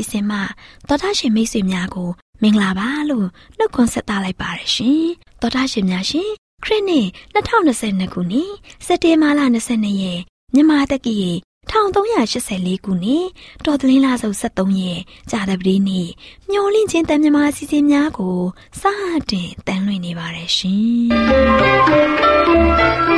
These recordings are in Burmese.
င့်ခြင်းတန်လွင်စီစဉ်မှတော်တာရှင်မိတ်ဆွေများကိုမင်္ဂလာပါလို့နှုတ်ခွန်းဆက်သလိုက်ပါရရှင်တော်တာရှင်များရှင်ခရစ်နှစ်2022ခုနှစ်စက်တင်ဘာလ22ရက်မြန်မာတက္ကီ1384ခုနှစ်တော်သလင်းလာစုံ73ရက်ကြာသပတေးနေ့မျောလင့်ချင်းတန်မြမာစီစဉ်များကိုစတင်တန်လွင်နေပါတယ်ရှင်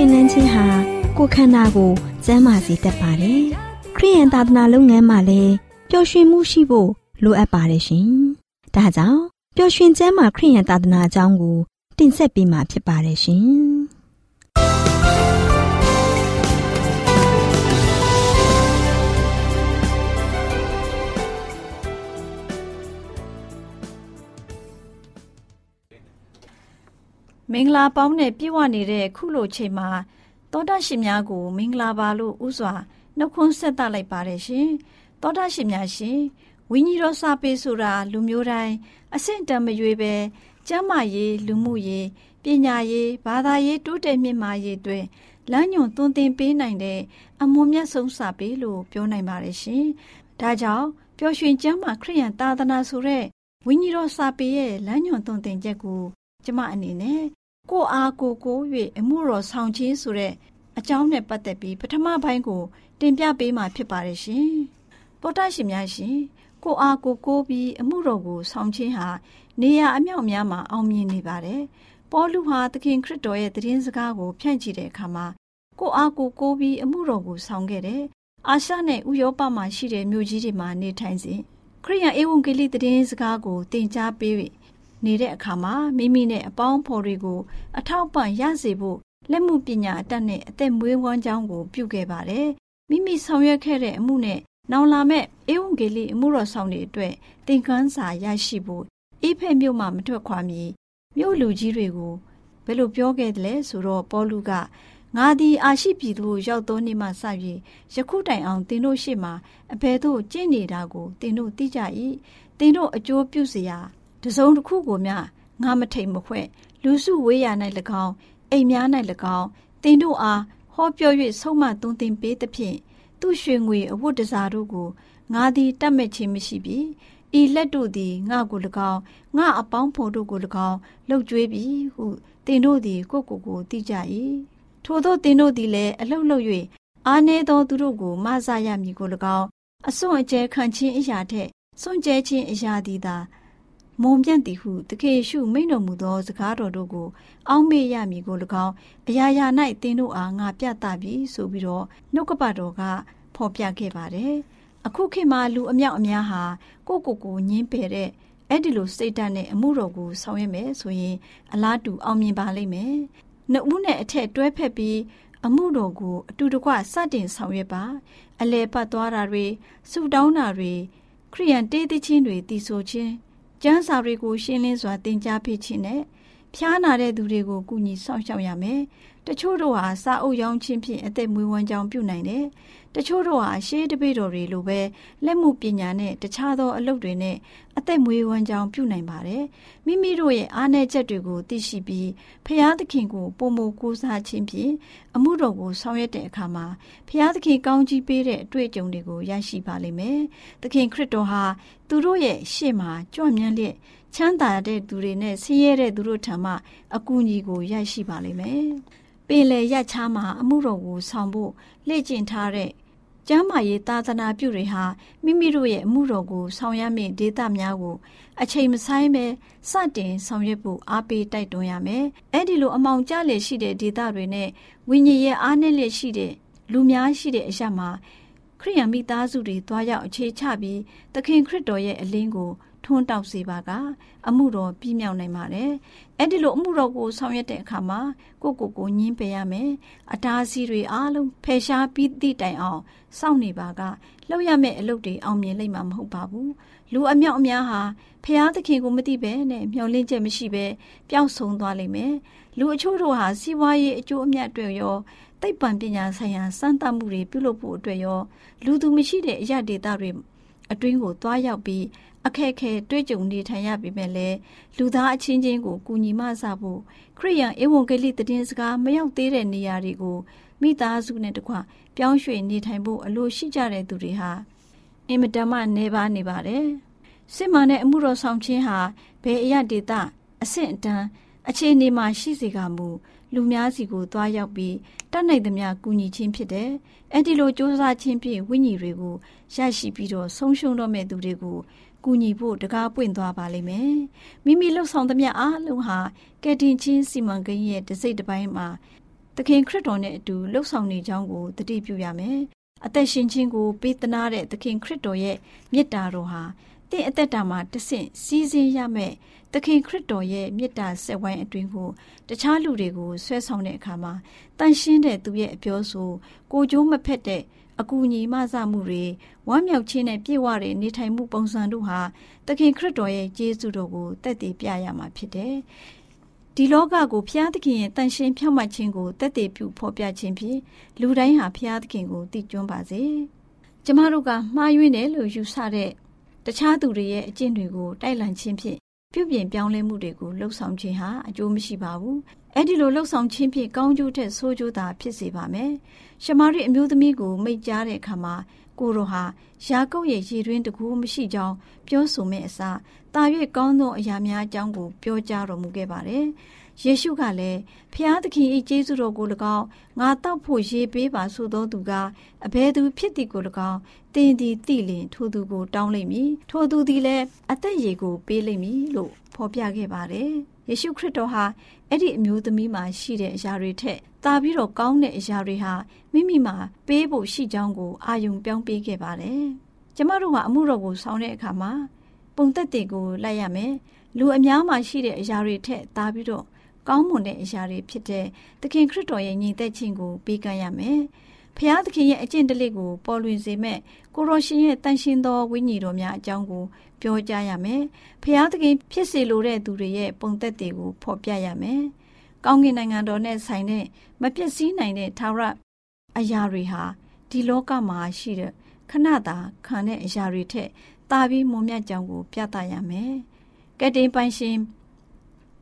ရွှင်နှန်းခြင်းဟာကိုယ်ခန္ဓာကိုကျန်းမာစေတတ်ပါတယ်။ခရိယန်သာသနာလုပ်ငန်းမှာလည်းပျော်ရွှင်မှုရှိဖို့လိုအပ်ပါတယ်ရှင်။ဒါကြောင့်ပျော်ရွှင်ကျမ်းမာခရိယန်သာသနာအကြောင်းကိုတင်ဆက်ပေးမှာဖြစ်ပါတယ်ရှင်။ မင်္ဂလာပေါင်းနဲ့ပြည့်ဝနေတဲ့ခုလိုချိန်မှာသောတာရှင်များကို မင်္ဂလာပါလို့ဥစွာနှုတ်ခွန်းဆက်သလိုက်ပါတယ်ရှင်သောတာရှင်များရှင်ဝိညာဉ်တော်စာပေဆိုတာလူမျိုးတိုင်းအဆင့်တန်းမရွေးပဲကျမ်းမာရေးလူမှုရေးပညာရေးဘာသာရေးတိုးတက်မြင့်မားရေးတွေလမ်းညွန်သွန်သင်ပေးနိုင်တဲ့အမွန်မြတ်ဆုံးစာပေလို့ပြောနိုင်ပါတယ်ရှင်ဒါကြောင့်ပျော်ရွှင်ကျမ်းမာခရိယန်သာသနာဆိုတဲ့ဝိညာဉ်တော်စာပေရဲ့လမ်းညွန်သွန်သင်ချက်ကိုကျမအနေနဲ့ ကိုအားကိုကို၍အမှုတော်ဆောင်ခြင်းဆိုတဲ့အကြောင်းနဲ့ပတ်သက်ပြီးပထမပိုင်းကို တင်ပြပေးမှာဖြစ်ပါတယ်ရှင်။ပေါ်တရှင်များရှင်ကိုအားကိုကိုပြီးအမှုတော်ကိုဆောင်ခြင်းဟာနေရာအမြောက်များမှာအောင်မြင်နေပါတယ်။ပေါလုဟာသခင်ခရစ်တော်ရဲ့တည်င်းစကားကိုဖြန့်ချီတဲ့အခါမှာကိုအားကိုကိုပြီးအမှုတော်ကိုဆောင်ခဲ့တယ်။အာရှနဲ့ဥရောပမှာရှိတဲ့မြို့ကြီးတွေမှာနေထိုင်စဉ်ခရိယန်ဧဝံဂေလိတည်င်းစကားကိုသင်ကြားပေး နေတဲ့အခါမှာမိမိနဲ့အပေါင်းဖော်တွေကိုအထောက်ပံ့ရစေဖို့လက်မှုပညာအတတ်နဲ့အသက်မွေးဝမ်းကြောင်းကိုပြုခဲ့ပါတယ်။မိမိဆောင်ရွက်ခဲ့တဲ့အမှုနဲ့နောင်လာမဲ့ဧဝံဂေလိအမှုတော်ဆောင်တွေအတွက်သင်ခန်းစာရရှိဖို့အိဖက်မြို့မှာမထွက်ခွာမီမြို့လူကြီးတွေကိုဘယ်လိုပြောခဲ့တယ်လဲဆိုတော့ပေါလုကငါသည်အာရှိပြည်သို့ရောက်သောနေ့မှစ၍ယခုတိုင်အောင်သင်တို့ရှေ့မှာအဘယ်သို့ကျင့်နေတာကိုသင်တို့သိကြ၏သင်တို့အကျိုးပြုစရာ တစုံတစ်ခုကိုမျှငါမထိန်မခွဲ့လူစုဝေးရ၌၎င်းအိမ်များ၌၎င်းတင်တို့အားဟောပြော၍ဆုံးမသွန်သင်ပေးသဖြင့်သူရွှေငွေအဝတ်တစားတို့ကိုငါသည်တတ်မဲ့ခြင်းမရှိပြီဤလက်တို့သည်ငါကို၎င်းငါအပေါင်းဖော်တို့ကို၎င်းလှုပ်ကြွေးပြီဟုတင်တို့သည်ကိုကိုကိုသိကြ၏ထို့သောတင်တို့သည်လည်းအလှုပ်လှုပ်၍အာနေသောသူတို့ကိုမဆာရမည်ကို၎င်းအစွန့်အကျဲခံခြင်းအရာထက်စွန့်ကြဲခြင်းအရာသည်သာ မုံပြန့်သည်ဟုတခေရှုမိန်တော်မူသောစကားတော်တို့ကို အောက်မေ့ရမည်ကို၎င်းအရာရာ၌သင်တို့အားငါပြသပြီဆိုပြီးတော့နှုတ်ကပတော်ကဖော်ပြခဲ့ပါတယ်။အခုခေတ်မှာလူအမြောက်အများဟာကိုကိုကိုညင်းပယ်တဲ့အဲ့ဒီလိုစိတ်ဓာတ်နဲ့အမှုတော်ကိုဆောင်ရွက်မယ်ဆိုရင် အလားတူအောင်မြင်ပါလိမ့်မယ်။နှစ်ဦးနဲ့အထက်တွဲဖက်ပြီးအမှုတော်ကိုအတူတကွစတင်ဆောင်ရွက်ပါအလဲပတ်သွားတာတွေဆူတောင်းတာတွေခရိယန်တေးသချင်းတွေတည်ဆိုခြင်း ကျမ်းစာတွေကိုရှင်းလင်းစွာသင်ကြားပေးခြင်းနဲ့ဖျားနာတဲ့သူတွေကိုကူညီဆောင်ရှောက်ရမယ်။ တချို့တို့ဟာစာအုပ်ရောင်းခြင်းဖြင့်အသက်မွေးဝမ်းကြောင်းပြုနိုင်တယ်။တချို့တို့ဟာရှေးတပိတော်တွေလိုပဲလက်မှုပညာနဲ့တခြားသောအလုပ်တွေနဲ့အသက်မွေးဝမ်းကြောင်းပြုနိုင်ပါတယ်။မိမိတို့ရဲ့အားနည်းချက်တွေကိုသိရှိပြီးဖျားသခင်ကိုပုံမကိုးစားခြင်းဖြင့်အမှုတော်ကိုဆောင်ရွက်တဲ့အခါမှာဖျားသခင်ကောင်းကြီးပေးတဲ့အတွေ့အကြုံတွေကိုရရှိပါလိမ့်မယ်။သခင်ခရစ်တော်ဟာသူတို့ရဲ့ရှေ့မှာကြွမြန်းလျက်ချမ်းသာတဲ့သူတွေနဲ့ဆင်းရဲတဲ့သူတို့ထံမှအကူအညီကိုရရှိပါလိမ့်မယ်။ ပင်လေရက်ချားမှာအမှုတော်ကိုဆောင်ဖို့လေ့ကျင့်ထားတဲ့ကျမ်းမာရေးသာသနာပြုတွေဟာမိမိတို့ရဲ့အမှုတော်ကိုဆောင်ရမယ့်ဒေသများကိုအချိန်မဆိုင်ပဲစတင်ဆောင်ရွက်ဖို့အားပေးတိုက်တွန်းရမယ်။အဲ့ဒီလိုအမောင်ကျလျက်ရှိတဲ့ဒေသတွေနဲ့ဝိညာဉ်ရဲ့အားနည်းလျက်ရှိတဲ့လူများရှိတဲ့အရာမှာခရိယံမိသားစုတွေတွားရောက်အခြေချပြီးသခင်ခရစ်တော်ရဲ့အလင်းကို ထွန်းတောက်စေပါကအမှုတော်ပြီးမြောက်နိုင်ပါတယ်။အဲ့ဒီလိုအမှုတော်ကိုဆောင်ရွက်တဲ့အခါမှာကိုကိုကိုညင်းပယ်ရမယ်။အတားအဆီးတွေအားလုံးဖယ်ရှားပြီးသည့်တိုင်အောင်စောင့်နေပါကလှုပ်ရမယ့်အလုပ်တွေအောင်မြင်လိမ့်မှာမဟုတ်ပါဘူး။လူအမြောက်အများဟာဖျားသခင်ကိုမသိပဲနဲ့မျောလင့်ချက်မရှိပဲပျောက်ဆုံးသွားလိမ့်မယ်။လူအချို့တို့ဟာစီးပွားရေးအကျိုးအမြတ်တွေရောသိပ္ပံပညာဆိုင်ရာစမ်းသပ်မှုတွေပြုလုပ်ဖို့အတွက်ရောလူသူမရှိတဲ့အရာဒေတာတွေအတွင်းကိုသွားရောက်ပြီး အခက်ခဲတွေ့ကြုံနေထိုင်ရပေမဲ့လည်းလူသားအချင်းချင်းကိုကူညီမဆဖို့ခရိယန်ဧဝံဂေလိတည်င်းစကားမရောက်သေးတဲ့နေရာတွေကိုမိသားစုနဲ့တကွပြောင်းရွှေ့နေထိုင်ဖို့အလိုရှိကြတဲ့သူတွေဟာအင်မတန်မှနေပါနေပါတယ်စစ်မှန်တဲ့အမှုတော်ဆောင်ခြင်းဟာဘယ်အရဒေတာအဆင့်အတန်းအခြေအနေမှာရှိစေကမူလူများစီကိုသွားရောက်ပြီးတတ်နိုင်သမျှကူညီခြင်းဖြစ်တယ်။အဲဒီလိုစ조사ခြင်းဖြင့်ဝိညာဉ်တွေကိုရရှိပြီးတော့ဆုံးရှုံးတော့မဲ့သူတွေကို ကူညီဖို့တကားပွင့်သွားပါလိမ့်မယ်။မိမိလှုပ်ဆောင်သမျှအားလုံးဟာကယ်တင်ချင်းစီမံကိန်းရဲ့တစ်စိတ်တစ်ပိုင်းမှာသခင်ခရစ်တော်နဲ့အတူလှုပ်ဆောင်နေကြောင်းကိုတတိပြုရမယ်။အသက်ရှင်ခြင်းကိုပေးသနာတဲ့သခင်ခရစ်တော်ရဲ့မေတ္တာတော်ဟာတင့်အသက်တာမှာတဆင့်စီးစင်းရမယ်သခင်ခရစ်တော်ရဲ့မေတ္တာဆက်ဝိုင်းအတွင်းကိုတခြားလူတွေကိုဆွဲဆောင်တဲ့အခါမှာတန်ရှင်းတဲ့သူရဲ့အပြောဆိုကိုကြိုးမဖက်တဲ့ အကူအညီမဆမှုတွေဝမ်းမြောက်ခြင်းနဲ့ပြည့်ဝတဲ့နေထိုင်မှုပုံစံတို့ဟာသခင်ခရစ်တော်ရဲ့ကျေးဇူးတော်ကိုတက်တည်ပြရမှာဖြစ်တယ်။တဒီလောကကိုဖျားသခင်ရဲ့တန်ရှင်းဖြောင့်မတ်ခြင်းကိုတက်တည်ပြုဖော်ပြခြင်းဖြင့်လူတိုင်းဟာဖျားသခင်ကိုသိကျွမ်းပါစေ။ကျမတို့ကမှားယွင်းတယ်လို့ယူဆတဲ့တခြားသူတွေရဲ့အကျင့်တွေကိုတိုက်လံခြင်းဖြင့်ပြုပြင်ပြောင်းလဲမှုတွေကိုလှုပ်ဆောင်ခြင်းဟာအကျိုးမရှိပါဘူး။ အဲ့ဒီလိုလှုပ်ဆောင်ခြင်းဖြင့်ကောင်းကျိုးထက်ဆိုးကျိုးသာဖြစ်စေပါမယ်။ရှမာရိအမျိုးသမီးကိုမိတ်ကြားတဲ့အခါမှာကိုရိုဟာယာကုပ်ရဲ့ရည်တွင်တကူမရှိကြောင်းပြောဆိုမဲ့အစားတာ၍ကောင်းသောအရာများအကြောင်းကိုပြောကြားတော်မူခဲ့ပါတယ်။ယေရှုကလည်းဖျားသခင်၏ကျေးဇူးတော်ကို၎င်းငါတောက်ဖို့ရေပေးပါဆိုသောသူကအဘယ်သူဖြစ်သည်ကို၎င်းတင်းသည်တိလင်ထိုသူကိုတောင်းလိမ့်မည်ထိုသူသည်လည်းအသက်ရေကိုပေးလိမ့်မည်လို့ဖော်ပြခဲ့ပါတယ်။ ယေရှုခရစ်တော်ဟာအဲ့ဒီအမျိုးသမီးမှာရှိတဲ့အရာတွေထက်တာပြီးတော့ကောင်းတဲ့အရာတွေဟာမိမိမှာပေးဖို့ရှိကြောင်းကိုအာယုံပြောင်းပေးခဲ့ပါတယ်။ကျမတို့ဟာအမှုတော်ကိုဆောင်တဲ့အခါမှာပုံသက်တွေကိုလိုက်ရမယ်။လူအများမှာရှိတဲ့အရာတွေထက်တာပြီးတော့ကောင်းမွန်တဲ့အရာတွေဖြစ်တဲ့သခင်ခရစ်တော်ရဲ့ညီသက်ခြင်းကိုပေးကမ်းရမယ်။ ဖျားသခင်ရဲ့အကျင့်တလစ်ကိုပေါ်လွင်စေမဲ့ကိုရောရှင်ရဲ့တန်ရှင်သောဝိညာဉ်တော်များအကြောင်းကိုပြောကြားရမယ်။ဖျားသခင်ဖြစ်စေလိုတဲ့သူတွေရဲ့ပုံသက်တွေကိုဖော်ပြရမယ်။ကောင်းကင်နိုင်ငံတော်နဲ့ဆိုင်တဲ့မပျက်စီးနိုင်တဲ့ထာဝရအရာတွေဟာဒီလောကမှာရှိတဲ့ခဏတာခံတဲ့အရာတွေထက်တာပြီးမွန်မြတ်ကြောင်းကို ပြသရမယ်။ကတိန်ပိုင်ရှင်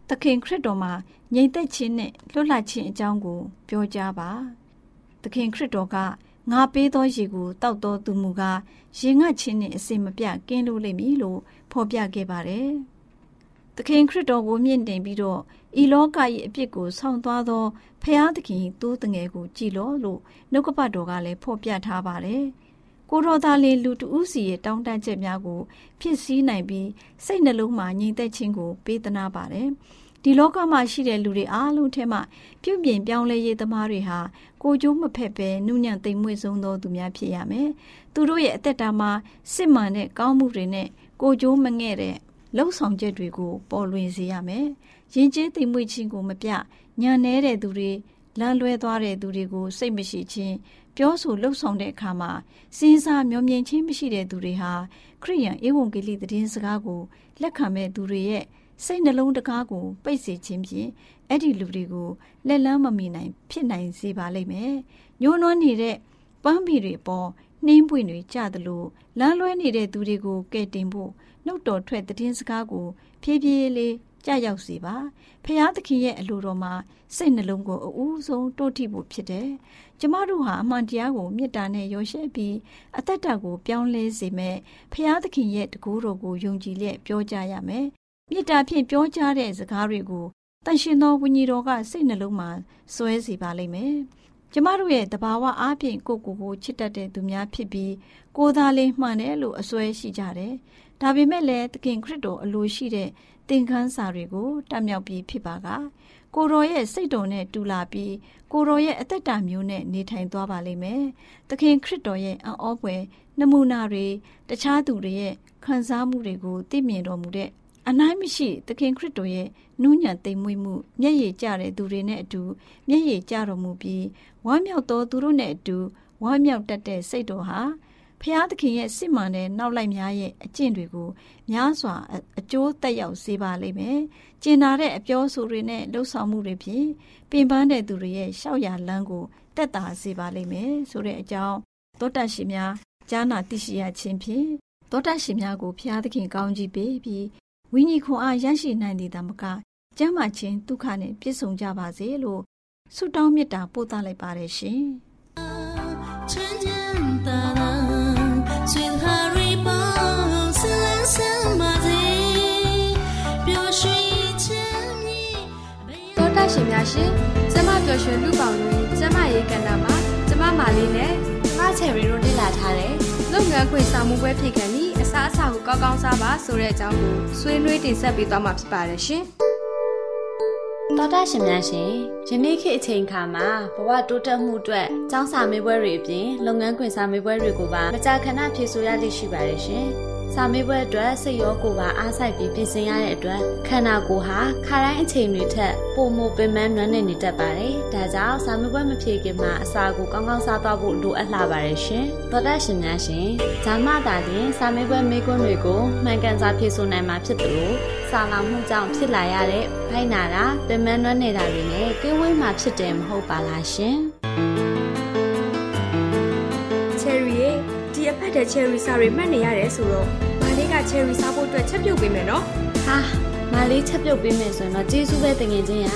သခင်ခရစ်တော်မှာငြိမ်သက်ခြင်းနဲ့လွတ်လပ်ခြင်းအကြောင်းကို ပြောကြားပါ။ သခင်ခရစ်တော်ကငါပေးသောရေကိုတောက်တော်သူမူကားရေငတ်ခြင်းနဲ့အစင်မပြကင်းလို့လိမ့်မည်လို့ဖော်ပြခဲ့ပါတယ်။သခင်ခရစ်တော်ကိုမြင့်တင်ပြီးတော့ဤလောက၏အပြစ်ကိုဆောင်းသွားသောဖျားသခင်တိုးတငယ်ကိုကြည်လို့လို့နှုတ်ကပတ်တော်ကလည်းဖော်ပြထားပါတယ်။ကိုတော်သားလေးလူတဦးစီရဲ့တောင်းတချက်များကို ဖြစ်စည်းနိုင်ပြီးစိတ်နှလုံးမှာငြိမ်သက်ခြင်းကိုပေးသနာပါတယ်။ ဒီလောကမှာရှိတဲ့လူတွေအားလုံးထဲမှာပြုပြင်ပြောင်းလဲရေးသမားတွေဟာကိုကြိုးမဖက်ပဲနုညံ့သိမ်မွေ့ဆုံးသောသူများဖြစ်ရမယ်။သူတို့ရဲ့အသက်တာမှာစစ်မှန်တဲ့ကောင်းမှုတွေနဲ့ကိုကြိုးမငဲ့တဲ့လှုပ်ဆောင်ချက်တွေကိုပေါ်လွင်စေရမယ်။ယဉ်ကျေးသိမ်မွေ့ခြင်းကိုမပြညာနဲတဲ့သူတွေလမ်းလွဲသွားတဲ့သူတွေကိုစိတ်မရှိခြင်းပြောဆိုလှုပ်ဆောင်တဲ့အခါမှာစဉ်းစားမျောမြင်ခြင်းမရှိတဲ့သူတွေဟာခရိယန်ဧဝံဂေလိသတင်းစကားကိုလက်ခံမဲ့သူတွေရဲ့ စိတ်နှလုံးတကားကိုပိတ်စေခြင်းဖြင့်အဲ့ဒီလူတွေကိုလက်လန်းမမီနိုင် ဖြစ်နိုင်စေပါလိမ့်မယ်။ညှိုးနွမ်းနေတဲ့ပန်းပီတွေပေါ်နှင်းပွင့်တွေကြသလိုလမ်းလွဲနေတဲ့သူတွေကိုကဲတင်ဖို့နှုတ်တော်ထွက်တဲ့စကားကို ဖြည်းဖြည်းလေးကြရောက်စေပါဖရာသခင်ရဲ့အလိုတော်မှာစိတ်နှလုံးကိုအဦးဆုံးတိုးထိဖို့ဖြစ်တယ်ကျမတို့ဟာအမှန်တရားကိုမေတ္တာနဲ့ရောရှက်ပြီးအသက်တာကိုပြောင်းလဲစေမယ်ဖရာသခင်ရဲ့တကူတော်ကိုယုံကြည်လျက်ပြောကြရမယ် မေတ္တာဖြင့်ပြောကြားတဲ့စကားတွေကိုတန်ရှင်သောဝိညာဉ်တော်ကစိတ်နှလုံးမှာစွဲစေပါလိမ့်မယ်ကျမတို့ရဲ့တဘာဝအားဖြင့်ကိုကိုကိုချစ်တတ်တဲ့သူများဖြစ်ပြီးကိုသားလေးမှန်တယ်လို့အစွဲရှိကြတယ်။ဒါပေမဲ့လည်းသခင်ခရစ်တော်အလိုရှိတဲ့သင်ခန်းစာတွေကိုတတ်မြောက်ပြီးဖြစ်ပါကကိုရောရဲ့စိတ်တော်နဲ့တူလာပြီးကိုရောရဲ့အသက်တာမျိုးနဲ့နေထိုင်သွားပါလိမ့်မယ်။သခင်ခရစ်တော်ရဲ့အံ့ဩဖွယ်နမူနာတွေတခြားသူတွေရဲ့ခံစားမှုတွေကိုသိမြင်တော်မူတဲ့ အနိုင်မရှိသခင်ခရစ်တော်ရဲ့နူးညံ့သိမ်မွေ့မှုမျက်ရည်ကျတဲ့သူတွေနဲ့အတူမျက်ရည်ကျတော်မူပြီးဝမ်းမြောက်သောသူတို့နဲ့အတူဝမ်းမြောက်တတ်တဲ့စိတ်တော်ဟာဖျားသခင်ရဲ့စစ်မှန်တဲ့နောက်လိုက်များရဲ့အကျင့်တွေကိုများစွာအကျိုးသက်ရောက်စေပါလိမ့်မယ်။ကျင်နာတဲ့အပြောဆိုတွေနဲ့လှုပ်ဆောင်မှုတွေဖြင့်ပင်ပန်းတဲ့သူတွေရဲ့ရှောက်ရလန်းကိုတက်တာစေပါလိမ့်မယ်ဆိုတဲ့အကြောင်းသောတရှိများကြားနာသိရှိရခြင်းဖြင့်သောတရှိများကိုဖျားသခင်ကောင်းကြီးပေးပြီး ဝိညာဉ်ခွန်အားရရှိနိုင်သည်တမကကျမ်းမာခြင်းဒုက္ခနဲ့ပြည့်စုံကြပါစေလို့ဆုတောင်းမေတ္တာပို့သလိုက်ပါတယ်ရှင်တောတရှင်များရှင်ကျမပျော်ရွှင်လူပေါင်းတွင်ကျမရေးကဏ္ဍမှာကျမမာလေးနဲ့အားချယ်ရီတို့လေ့လာထားတယ်လုပ်ငန်းခွင်စာမှုပွဲဖြစ်ခံပြီးအ စားအစာကိုကောင်းကောင်းစားပါဆိုတဲ့အကြောင်းကိုဆွေးနွေးတင်ဆက်ပေးသွားမှာဖြစ်ပါတယ်ရှင်။တော်တာရှင်များရှင်ယနေ့ခေတ်အချိန်ခါမှာဘဝတိုးတက်မှုအတွက်ចောင်းစာမေးပွဲတွေအပြင်လုပ်ငန်းခွင်စာမေးပွဲတွေကိုပါမကြာခဏဖြေဆိုရလိမ့်ရှိပါတယ်ရှင်။ စာမေးပွဲအတွက်စိတ်ရောကိုယ်ပါအားစိုက်ပြီးပြင်ဆင်ရတဲ့အတွက်ခန္ဓာကိုယ်ဟာခါတိုင်းအချိန်တွေထက်ပိုမိုပင်ပန်းနွမ်းနယ်နေတတ်ပါတယ်။ဒါကြောင့်စာမေးပွဲမဖြေခင်မှာအစာကိုကောင်းကောင်းစားသွားဖို့လိုအပ်လာပါတယ်ရှင်။သောတရှင်များရှင်။ဇာမတာတင်စာမေးပွဲမေးခွန်းတွေကိုမှန်ကန်စွာဖြေဆိုနိုင်မှာဖြစ်တယ်လို့စာလောင်မှုကြောင့်ဖြစ်လာရတဲ့ဖိုင်နာတာပင်ပန်းနွမ်းနေတာတွေနဲ့ကင်းဝေးမှာဖြစ်တယ်မဟုတ်ပါလားရှင်။ တဲ့ cherry စာတွေမှတ်နေရတယ်ဆိုတော့မလေးက cherry စားဖို့အတွက်ချက်ပြုတ်ပေးမယ်နော်ဟာမလေးချက်ပြုတ်ပေးမယ်ဆိုရင်တော့ကျေးဇူးပဲတငယ်ချင်းရ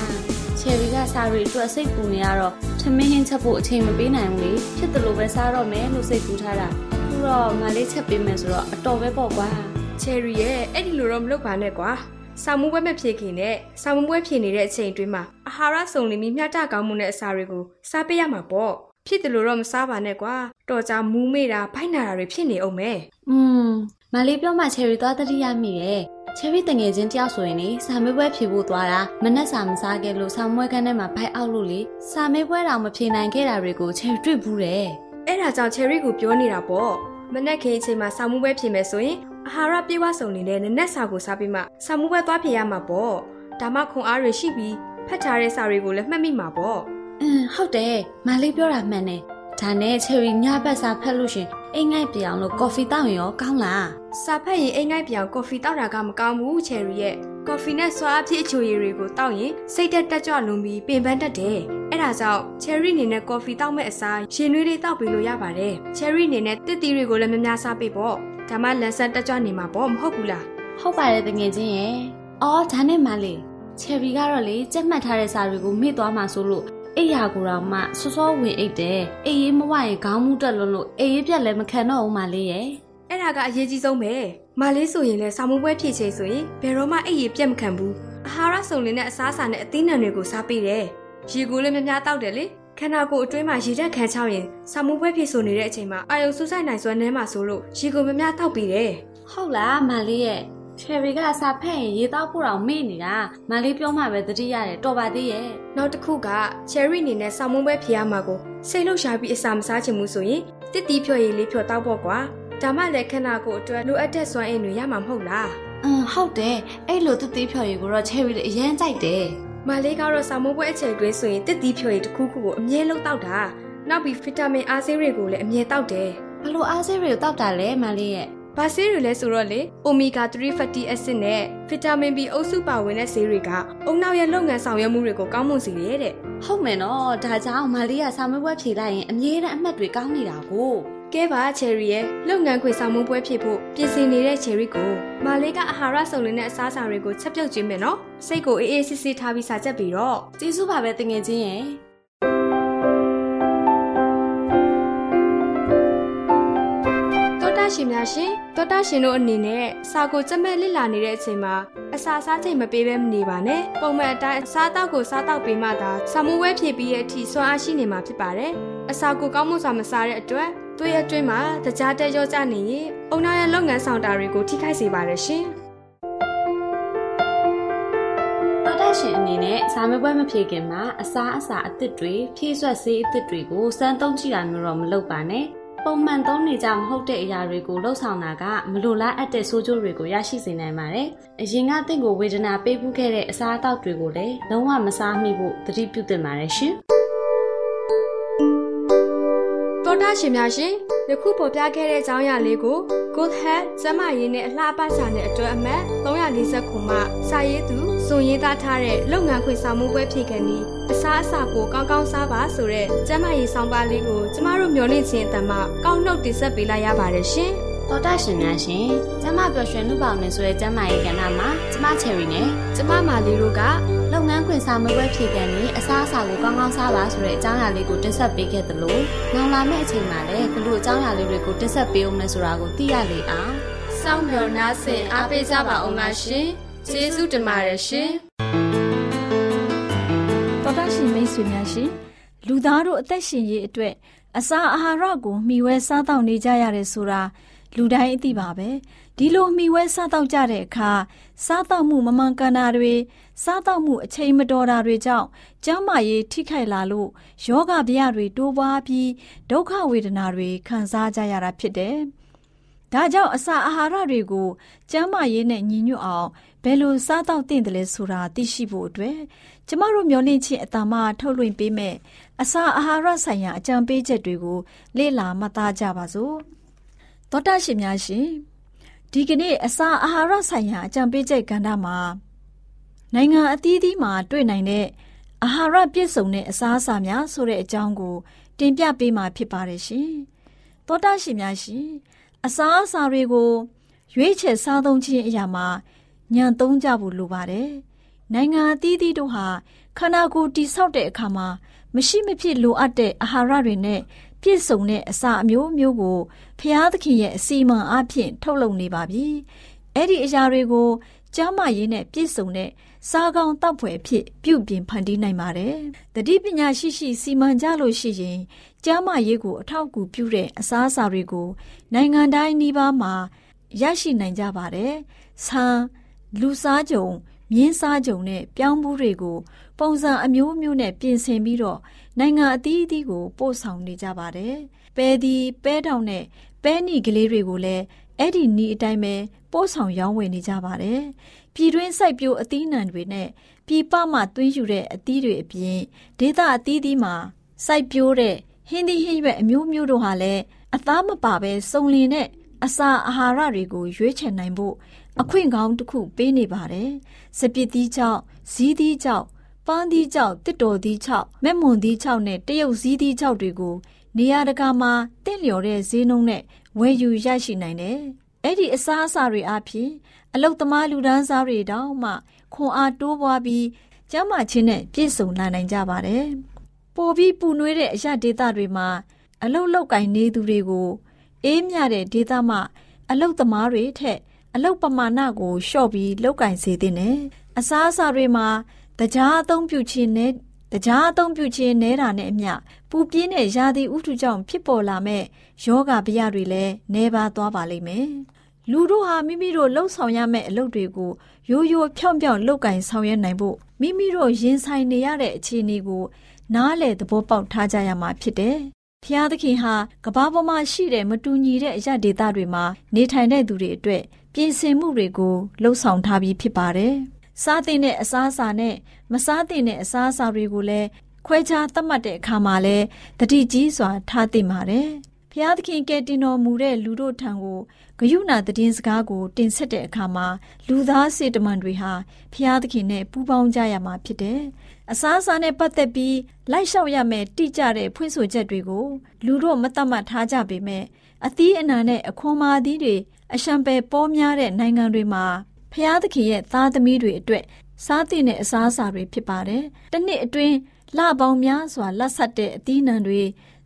ချယ်ရီကစားရီအတွက်စိတ်ပူနေရတော့ထမင်းဟင်းချက်ဖို့အချိန်မပေးနိုင်ဘူးလေဖြစ်တယ်လို့ပဲစားတော့မယ်လို့စိတ်ပူထားတာအခုတော့မလေးချက်ပေးမယ်ဆိုတော့အတော်ပဲပေါ့ကွာ cherry ရေအဲ့ဒီလိုတော့မလုပ်ပါနဲ့ကွာစာမှုပွဲမဖြစ်ခင်နဲ့စာမှုပွဲဖြစ်နေတဲ့အချိန်အတွင်းမှာအာဟာရစုံလင်ပြီးမျှတကောင်းမှုနဲ့အစာတွေကိုစားပေးရမှာပေါ့ ဖြစ်တယ်လို့တော့မစားပါနဲ့ကွာတော်ကြမူးမေ့တာဖိုက်နာတာတွေဖြစ်နေအောင်မယ်อืมမလေးပြောမှချယ်ရီသွားတတိယမိရဲ့ချယ်ရီတငယ်ချင်းတယောက်ဆိုရင်လေစာမေးပွဲဖြေဖို့သွားတာမနဲ့စာမစားခဲ့လို့စာမွေးခန်းထဲမှာဖိုက်အောက်လို့လေစာမေးပွဲတောင်မဖြေနိုင်ခဲ့တာတွေကိုချယ်ရီတွေ့ဘူးတယ်အဲ့ဒါကြောင့် cherry ကိုပြောနေတာပေါ့မနက်ခင်းအချိန်မှာစာမှုပွဲဖြစ်မယ်ဆိုရင်အာဟာရပြေဝစုံနေတဲ့နနက်စာကိုစားပြီးမှစာမှုပွဲသွားဖြစ်ရမှာပေါ့ဒါမှခွန်အားတွေရှိပြီးဖတ်ထားတဲ့စာတွေကိုလည်းမှတ်မိမှာပေါ့ အင်းဟုတ်တယ်မလေးပြောတာမှန်တယ်ဒါနဲ့ချယ်ရီညဘက်စာဖက်လို့ရှင်အိမ်ငိုက်ပြောင်လို့ကော်ဖီတောက်ရင်ရောကောင်းလားစာဖတ်ရင်အိမ်ငိုက်ပြောင်ကော်ဖီတောက်တာကမကောင်းဘူးချယ်ရီရဲ့ကော်ဖီနဲ့ဆွာအဖြစ်အချိုရည်တွေကိုတောက်ရင်စိတ်တက်တက်ကြွလွန်ပြီးပင်ပန်းတတ်တယ်အဲ့ဒါကြောင့်ချယ်ရီအနေနဲ့ကော်ဖီတောက်မဲ့အစားရင်နွေးလေးတောက်ပေးလို့ရပါတယ်ချယ်ရီအနေနဲ့တစ်တီတွေကိုလည်းများများစားပေးပေါ့ဒါမှလန်ဆန်တက်ကြွနေမှာပေါ့မဟုတ်ဘူးလားဟုတ်ပါတယ်တငယ်ချင်းရဲ့အော်ဒါနဲ့မလေးချယ်ရီကတော့လေကြက်မှတ်ထားတဲ့စာတွေကိုမေ့သွားမှဆိုလို့ အိယာကိုတော့မှစောစောဝင်အိတ်တယ်အေးရေးမဝရင်ခေါင်းမူတက်လွန်းလို့အေးရေးပြက်လည်းမခံတော့ဘူးမလေးရဲ့အဲ့ဒါကအရေးကြီးဆုံးပဲမလေးဆိုရင်လည်းစာမွေးပွဲဖြစ်ချိန်ဆိုရင်ဘယ်တော့မှအဲ့ရပြက်မခံဘူးအာဟာရစုံလင်တဲ့အစားအစာနဲ့အသီးနှံတွေကိုစားပေးတယ်ရေကိုလည်းများများတောက်တယ်လေခန္ဓာကိုယ်အတွင်းမှာရေဓာတ်ခံချောင်းရင်စာမွေးပွဲဖြစ်ဆိုနေတဲ့အချိန်မှာအာယုံဆူဆိုင်နိုင်စွမ်းနှဲမှာဆိုလို့ရေကိုများများတောက်ပေးတယ်ဟုတ်လားမလေးရဲ့ ချယ်ရီကစာဖက်ရင်ရေတောက်ဖို့တော့မေ့နေတာမလေးပြောမှပဲတတိရတယ်တော်ပါသေးရဲ့နောက်တစ်ခုက cherry အနေနဲ့စာမွေးပွဲဖြစ်ရမှာကိုစိတ်လှုပ်ရှားပြီးအစာမစားချင်ဘူးဆိုရင်တစ်တီဖြော်ရည်လေးဖြော်တောက်ပေါ့ကွာဒါမှလည်းခန္ဓာကိုယ်အတွက်လိုအပ်တဲ့စွမ်းအင်တွေရမှာမဟုတ်လားအင်းဟုတ်တယ်အဲ့လိုတသေးဖြော်ရီကိုတော့ချယ်ရီအရင်ကြိုက်တယ်မလေးကတော့စာမိုးပွဲအချိန်တွင်းဆိုရင်တစ်တီဖြော်ရည်တစ်ခုခုကိုအမြဲလုံးတောက်တာနောက်ပြီးဗီတာမင်အားဆေးတွေကိုလည်းအမြဲတောက်တယ်ဘလို့အားစေးတွေကိုတောက်တာလဲမလေးရဲ့။ ဘာဆေးတွေလဲဆိုတော့လေ omega 3 fatty acid နဲ့ဗီတာမင် B အုပ်စုပါဝင်တဲ့ဆေးတွေကအုံနောက်ရဲ့လုပ်ငန်းဆောင်ရွက်မှုတွေကိုကောင်းမွန်စေတယ်တဲ့ဟုတ်မယ်နော်ဒါကြောင့်မလေးကစာမေးပွဲဖြေလိုက်ရင်အမြဲတမ်းအမှတ်တွေကောင်းနေတာကို။ကဲပါ cherry ရဲ့လုပ်ငန်းခွေဆောင်မပွဲဖြစ်ဖို့ပြင်ဆင်နေတဲ့ cherry ကိုမလေးကအာဟာရစုံလင်တဲ့အစားအစာတွေကိုချက်ပြုတ်ခြင်းမယ်နော်။စိတ်ကိုအေးအေးဆေးဆေးထားပြီးစာချက်ပြီးတော့ကျေးဇူးပါပဲတငယ်ချင်းရဲ့ ရှင်များရှင်တောတာရှင်တို့အနေနဲ့စာကိုကြက်မဲ့လစ်လာနေတဲ့အချိန်မှာအစာစားချိန်မပေးဘဲမနေပါနဲ့ပုံမှန်အတိုင်းအစားတောက်ကိုစားတောက်ပေးမှသာစာမိုးဝဲဖြည့်ပြီးရဲ့အထိစွမ်းအားရှိနေမှာဖြစ်ပါတယ်အစာကိုကောင်းမွန်စွာမစားတဲ့အတွက်သွေးအတွင်းမှာတကြားတက်ရောကျနေရင်အုံနောက်ရဲ့လုပ်ငန်းဆောင်တာတွေကိုထိခိုက်စေပါတယ်ရှင်တော်တရှင်အနေနဲ့စာမေးပွဲမဖြေခင်မှာအစားအစာအသစ်တွေဖြည့်ဆွက်ဆေးအသစ်တွေကိုစမ်းသုံးကြည့်တာမျိုးတော့မလုပ်ပါနဲ့ ပုံမှန်သုံးနေကြမဟုတ်တဲ့အရာတွေကိုလှုပ်ဆောင်တာကမလိုလားအပ်တဲ့ဆိုးကျိုးတွေကိုရရှိစေနိုင်ပါတယ်။အရင်ကတင့်ကိုဝေဒနာပေးမှုခဲ့တဲ့အစားအသောက်တွေကိုလည်းလုံးဝမစားမိဖို့သတိပြုသင့်ပါတယ်ရှင်။တောတာရှင်များရှင်ယခုပေါ်ပြခဲ့တဲ့အကြောင်းအရာလေးကို Good Health ကျန်းမာရေးနဲ့အလှပစာနဲ့အတွဲအမှတ်340ခုမှစာရေးသူ စုံရေးသားထားတဲ့လုပ်ငန်းခွင်ဆောင်မှုပွဲဖြည့်ခံပြီးအစားအစာကိုကောင်းကောင်းစားပါဆိုတဲ့ကျန်းမာရေးဆောင်ပါလေးကိုကျမတို့မျှဝင့်ခြင်းအတမကောင်းနှုတ်တင်ဆက်ပေးလိုက်ရပါတယ်ရှင်တော်တာရှင်များရှင်ကျမပျော်ရွှင်လူပေါင်းနေဆိုတဲ့ကျမရဲ့ကဏ္ဍမှာကျမချယ်ရီနဲ့။ကျမမာလီတို့ကလုပ်ငန်းခွင်စာမပွဲဖြည့်ကန်ပြီးအစားအစာကိုကောင်းကောင်းစားပါဆိုတဲ့အကြောင်းအရာလေးကိုတင်ဆက်ပေးခဲ့သလိုနောက်လာမယ့်အချိန်မှာလည်းဘလို့အကြောင်းအရာလေးတွေကိုတင်ဆက်ပေးအောင်လဲဆိုတာကိုသိရလေအောင်စောင့်မျှော်နားဆင်အားပေးကြပါအောင်ပါရှင်။ ကျေးဇူးတင်ပါတယ်ရှင်။တော်တာရှင်မိတ်ဆွေများရှင်လူသားတို့အသက်ရှင်ရေးအတွက်အစာအာဟာရကိုမျှဝဲစားတောက်နေကြရတယ်ဆိုတာလူတိုင်းအသိပါပဲဒီလိုမျှဝဲစားတောက်ကြတဲ့အခါစားတောက်မှုမမှန်ကန်တာတွေစားတောက်မှုအချိန်မတော်တာတွေကြောင့်ကျန်းမာရေးထိခိုက်လာလို့ယောဂဗျာတွေတိုးပွားပြီးဒုက္ခဝေဒနာတွေခံစားကြရတာဖြစ်တယ်ဒါကြောင့်အစာအာဟာရတွေကိုကျန်းမာရေးနဲ့ညီညွတ်အောင် ဘယ်လိုစားတော့သင့်တယ်လဲဆိုတာသိရှိဖို့အတွက်ကျမတို့မျှဝင့်ခြင်းအတ္တမထုတ်လွှင့်ပေးမဲ့အစာအာဟာရဆိုင်ရာအကြံပေးချက်တွေကိုလေ့လာမှတ်သားကြပါစို့သောတာရှင်များရှင်ဒီကနေ့အစာအာဟာရဆိုင်ရာအကြံပေးချက်ကဏ္ဍမှာနိုင်ငံအသီးသီးမှာတွေ့နိုင်တဲ့အာဟာရပြည့်စုံတဲ့အစားအစာများဆိုတဲ့အကြောင်းကို တင်ပြပေးမှာဖြစ်ပါတယ်ရှင်သောတာရှင်များရှင်အစားအစာတွေကို ရွေးချယ်စားသုံးခြင်းအရာမှာ ညံသုံးကြဖို့လိုပါတယ်။နိုင်ငံအသီးသီးတို့ဟာခန္ဓာကိုယ်တိဆောက်တဲ့အခါမှာမရှိမဖြစ်လိုအပ်တဲ့အာဟာရတွေနဲ့ပြည့်စုံတဲ့အစာအမျိုးမျိုးကိုဖျားသခင်ရဲ့အစီအမံအဖြစ်ထုတ်လုပ်နေပါပြီ။အဲ့ဒီအရာတွေကိုကျမ်းမာရေးနဲ့ပြည့်စုံတဲ့စားကောင်းတောက်ဖွယ်အဖြစ်ပြုပြင်ဖန်တီးနိုင်ပါတယ်။တတိပညာရှိရှိစီမံကြလို့ရှိရင်ကျမ်းမာရေးကိုအထောက်အကူပြုတဲ့အစားအစာတွေကိုနိုင်ငံတိုင်းနှီးပါးမှာရရှိနိုင်ကြပါတယ်။ဆန် လူစားကြုံမြင်းစားကြုံနဲ့ပြောင်းဘူးတွေကို ပုံစံအမျိုးမျိုးနဲ့ပြင်ဆင်ပြီးတော့နိုင်ငံအသီးသီးကိုပို့ဆောင်နေကြပါတယ်။ပဲဒီပဲတောင်နဲ့ပဲနီကလေးတွေကိုလည်းအဲ့ဒီနီးအတိုင်းပဲပို့ဆောင်ရောင်းဝယ်နေကြပါတယ်။ပြည်တွင်းစိုက်ပျိုးအသီးနှံတွေနဲ့ပြည်ပမှသွင်းယူတဲ့အသီးတွေအပြင်ဒေသအသီးသီးမှာစိုက်ပျိုးတဲ့ဟင်းသီးဟင်းရွက်အမျိုးမျိုးတို့ဟာလည်းအသားမပါပဲစုံလင်တဲ့အစာအာဟာရတွေကိုရွေးချယ်နိုင်ဖို့ အခွင့်ကောင်းတစ်ခုပေးနေပါတယ်။စပစ်သီးချောက်၊ဇီးသီးချောက်၊ပန်းသီးချောက်၊တစ်တော်သီးချောက်၊မက်မွန်သီးချောက်နဲ့တရုတ်ဇီးသီးချောက်တွေကိုနေရာတကာမှာတင့်လျော်တဲ့ဈေးနှုန်းနဲ့ဝယ်ယူရရှိနိုင်တယ်။အဲ့ဒီအစားအစာတွေအပြင်အလုတ်သမားလူဒန်းစားတွေတောင်မှခွန်အားတိုးပွားပြီးကျန်းမာခြင်းနဲ့ပြည့်စုံလာနိုင်ကြပါတယ်။ပိုပြီးပူနွေးတဲ့အရာဒေသတွေမှာအလုတ်လောက်ကင်နေသူတွေကိုအေးမြတဲ့ဒေသမှအလုတ်သမားတွေထက် အလုတ်ပမာဏကိုလျှော့ပြီးလောက်ကင်စေတဲ့နဲ့အစားအစာတွေမှာတကြားအသုံးပြုခြင်းနဲ့တကြားအသုံးပြုခြင်းနဲတာနဲ့အမျှပူပြင်းတဲ့ရာသီဥတုကြောင့်ဖြစ်ပေါ်လာမဲ့ယောဂဗျတွေလည်းနှဲပါသွားပါလိမ့်မယ်။လူတို့ဟာမိမိတို့လှုပ်ဆောင်ရမယ့်အလုပ်တွေကိုရိုးရိုးဖြောင့်ဖြောင့်လုပ်ကင်ဆောင်ရွက်နိုင်ဖို့မိမိတို့ရင်ဆိုင်နေရတဲ့အခြေအနေကိုနားလေသဘောပေါက်ထားကြရမှာဖြစ်တယ်ဖျားသခင်ဟာကဘာပေါ်မှာရှိတဲ့မတူညီတဲ့အရာဒေသတွေမှာနေထိုင်တဲ့သူတွေအတွက် ပြင်ဆင်မှုတွေကိုလှုံ့ဆော်ထားပြီးဖြစ်ပါတယ်။စားတဲ့အစားအစာနဲ့မစားတဲ့အစားအစာတွေကိုလည်းခွဲခြားသတ်မှတ်တဲ့အခါမှာလည်းတတိကြီးစွာထားသင့်ပါတယ်။ဖျားသခင်ကဲတင်တော်မူတဲ့လူတို့ထံကိုဂယုဏတည်င်းစကားကို တင်ဆက်တဲ့အခါမှာလူသားစေတမန်တွေဟာဖျားသခင်နဲ့ပူးပေါင်းကြရမှာဖြစ်တယ်။အစားအစာနဲ့ပတ်သက်ပြီးလိုက်လျှောက်ရမယ့်တိကျတဲ့ဖွင့်ဆိုချက်တွေကို လူတို့မတတ်မှတ်ထားကြပေမဲ့အသီးအနှံနဲ့အခွန်မာသီးတွေ အရှံပယ်ပေါများတဲ့နိုင်ငံတွေမှာဖျားသခင်ရဲ့သားသမီးတွေအတွက်စားသင့်တဲ့အစားအစာတွေဖြစ်ပါတယ်။တစ်နှစ်အတွင်းလပေါင်းများစွာလက်ဆက်တဲ့အသီးနှံတွေ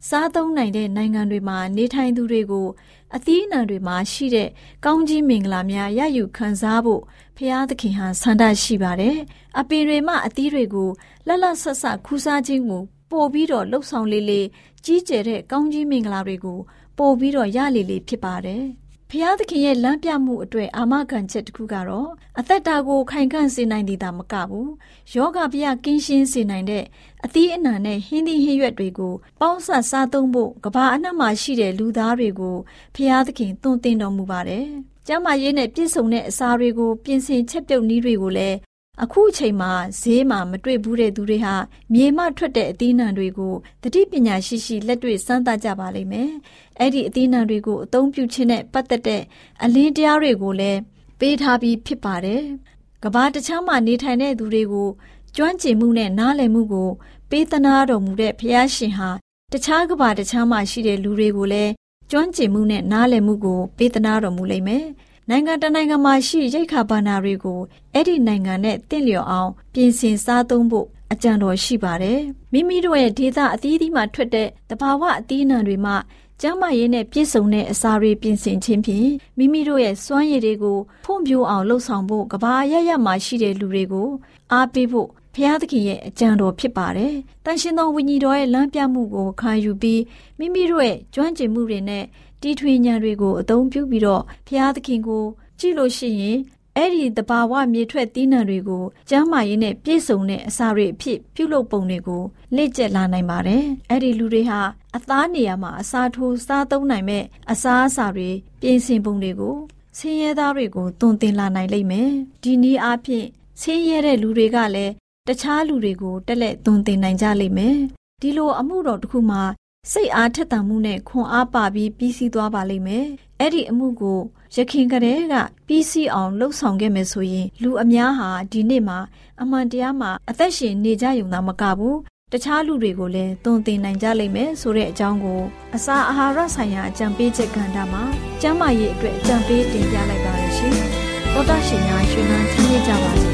စားသုံးနိုင်တဲ့နိုင်ငံတွေမှာနေထိုင်သူတွေကိုအသီးအနှံတွေမှာရှိတဲ့ကောင်းကြီးမင်္ဂလာများရယူခံစားဖို့ဖျားသခင်ဟာဆန္ဒရှိပါတယ်။အပင်တွေမှအသီးတွေကိုလက်လက်ဆက်ဆက်ခူးစားခြင်းကိုပို့ပြီးတော့လှုပ်ဆောင်လေးလေးကြီးကျယ်တဲ့ကောင်းကြီးမင်္ဂလာတွေကိုပို့ပြီးတော့ရလေလေဖြစ်ပါတယ်။ ဖျားသခင်ရဲ့လမ်းပြမှုအတွက်အာမခံချက်တစ်ခုကတော့အသက်တာကိုခိုင်ခန့်စေနိုင်သည်သာမကဘူးယောဂဗျကင်းရှင်းစေနိုင်တဲ့အသီးအနှံနဲ့ဟင်းသီးဟင်းရွက်တွေကိုပေါင်းဆက်စားသုံးဖို့ကဘာအနှံ့မှာရှိတဲ့လူသားတွေကိုဖျားသခင်သွန်သင်တော်မူပါတယ်။ကျမ်းမာရေးနဲ့ပြည့်စုံတဲ့အစာတွေကိုပြင်ဆင်ချက်ပြုတ်နည်းတွေကိုလည်း အခုအချိန်မှာဈေးမှာမတွေ့ဘူးတဲ့သူတွေဟာမြေမှထွက်တဲ့အသီးနှံတွေကိုတတိပညာရှိရှိလက်တွေ့စမ်းသပ်ကြပါလိမ့်မယ်။အဲ့ဒီအသီးနှံတွေကိုအသုံးပြုခြင်းနဲ့ပတ်သက်တဲ့အလင်းတရားတွေကိုလည်းပေးထားပြီးဖြစ်ပါတယ်။ကဘာတခြားမှာနေထိုင်တဲ့သူတွေကိုကျွမ်းကျင်မှုနဲ့နားလည်မှုကို ပေးသနာတော်မူတဲ့ဖျားရှင်ဟာတခြားကဘာတခြားမှာရှိတဲ့လူတွေကိုလည်းကျွမ်းကျင်မှုနဲ့နားလည်မှုကိုပေးသနာတော်မူလိမ့်မယ်။ နိုင်ငံတနိုင်ငံမှာရှိရိတ်ခါဘာနာတွေကိုအဲ့ဒီနိုင်ငံနဲ့တင့်လျော်အောင် ပြင်ဆင်စားသုံးဖို့အကြံတော်ရှိပါတယ်။မိမိတို့ရဲ့ဒေသအသီးသီးမှာထွက်တဲ့တဘာဝအသီးနှံတွေမှာကျန်းမာရေးနဲ့ပြည့်စုံတဲ့အစာတွေပြင်ဆင်ခြင်းဖြင့်မိမိတို့ရဲ့စွမ်းရည်တွေကိုဖွံ့ဖြိုးအောင်လှုပ်ဆောင်ဖို့ကဘာရရမှာရှိတဲ့လူတွေကိုအားပေးဖို့ဖျားသခင်ရဲ့အကြံတော်ဖြစ်ပါတယ်။တန်ရှင်သောဝိညာဉ်တော်ရဲ့လမ်းပြမှုကိုခံယူပြီးမိမိတို့ရဲ့ကျွမ်းကျင်မှုတွေနဲ့ တီထွေဉာဏ်တွေကိုအသုံးပြုပြီးတော့ဖျားသခင်ကို ကြည့်လို့ရှိရင်အဲ့ဒီတဘာဝမြေထွက်သီးနှံတွေကိုကျမ်းမာရေးနဲ့ပြည့်စုံတဲ့အစာတွေအဖြစ်ပြုလုပ်ပုံတွေကိုလေ့ကျက်လာနိုင်ပါတယ်။အဲ့ဒီလူတွေဟာအသားနေရာမှာအစာထိုးစားသုံးနိုင်မဲ့အစာအစာတွေပြင်ဆင်ပုံတွေကိုဆင်းရဲသားတွေကိုသွန်သင်လာနိုင်လိမ့်မယ်။ဒီနည်းအားဖြင့်ဆင်းရဲတဲ့လူတွေကလည်းတခြားလူတွေကိုတက်လက်သွန်သင်နိုင်ကြလိမ့်မယ်။ဒီလိုအမှုတော်တစ်ခုမှာ စိတ်အားထက်သန်မှုနဲ့ခွန်အားပါပြီးပြီးစီးသွားပါလိမ့်မယ်။အဲ့ဒီအမှုကိုရခင်ကလေးကပြီးစီးအောင်လှုပ်ဆောင်ခဲ့မယ်ဆိုရင်လူအများဟာဒီနေ့မှာအမှန်တရားမှာအသက်ရှင်နေကြရုံသာမကဘူးတခြားလူတွေကိုလည်းသွန်သင်နိုင်ကြလိမ့်မယ်ဆိုတဲ့အကြောင်းကိုအစာအာဟာရဆိုင်ရာအကြံပေးချက်ကဏ္ဍမှာကျန်းမာရေးအတွက်အကြံပေးတင်ပြလိုက်ပါရရှင်။သောတာရှင်များရှင်လန်းချမ်းမြေ့ကြပါစေ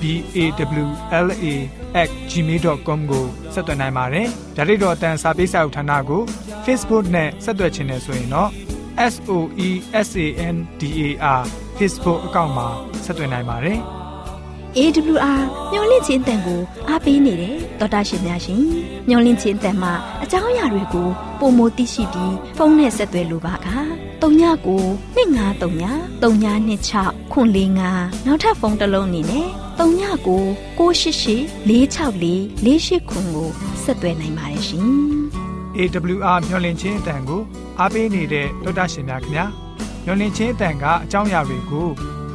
B A W L A @gmail.com ကိုဆက်သွင်းနိုင်ပါတယ်။ဒါ့အပြင်အတန်းစာပေးစာဥထာဏာကို Facebook နဲ့ဆက်သွယ်ခြင်းနဲ့ဆိုရင်တော့ SOE SAN DAR Facebook အကောင့်မှာဆက်သွင်းနိုင်ပါတယ်။ AWR မျော်လင့်ခြင်းတန်ကိုအားပေးနေတယ်တော်တာရှင်များရှင်မျော်လင့်ခြင်းတန်မှာအကြောင်းအရာတွေကိုပုံမသိရှိပြီးဖုန်းနဲ့ဆက်သွယ်လိုပါက39 2939 3926ခွန်45နောက်ထပ်ဖုန်းတစ်လုံးအနေနဲ့ 39 688 464 48ခွန်ကိုဆက်သွယ်နိုင်ပါတယ်ရှင် AWR မျော်လင့်ခြင်းအတန်ကိုအားပေးနေတဲ့ဒေါက်တာရှင်များခင်ဗျာမျော်လင့်ခြင်းအတန်ကအကြောင်းအရာတွေကို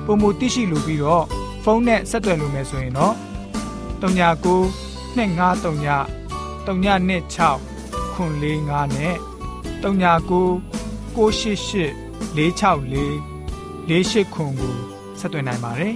ပုံမသိရှိလိုပြီးတော့ဖုန်းနဲ့ဆက်သွယ်လို့မယ်ဆိုရင်တော့39 253 396 465နဲ့39 688 464 48ခွန်ကိုဆက်သွင်းနိုင်ပါတယ်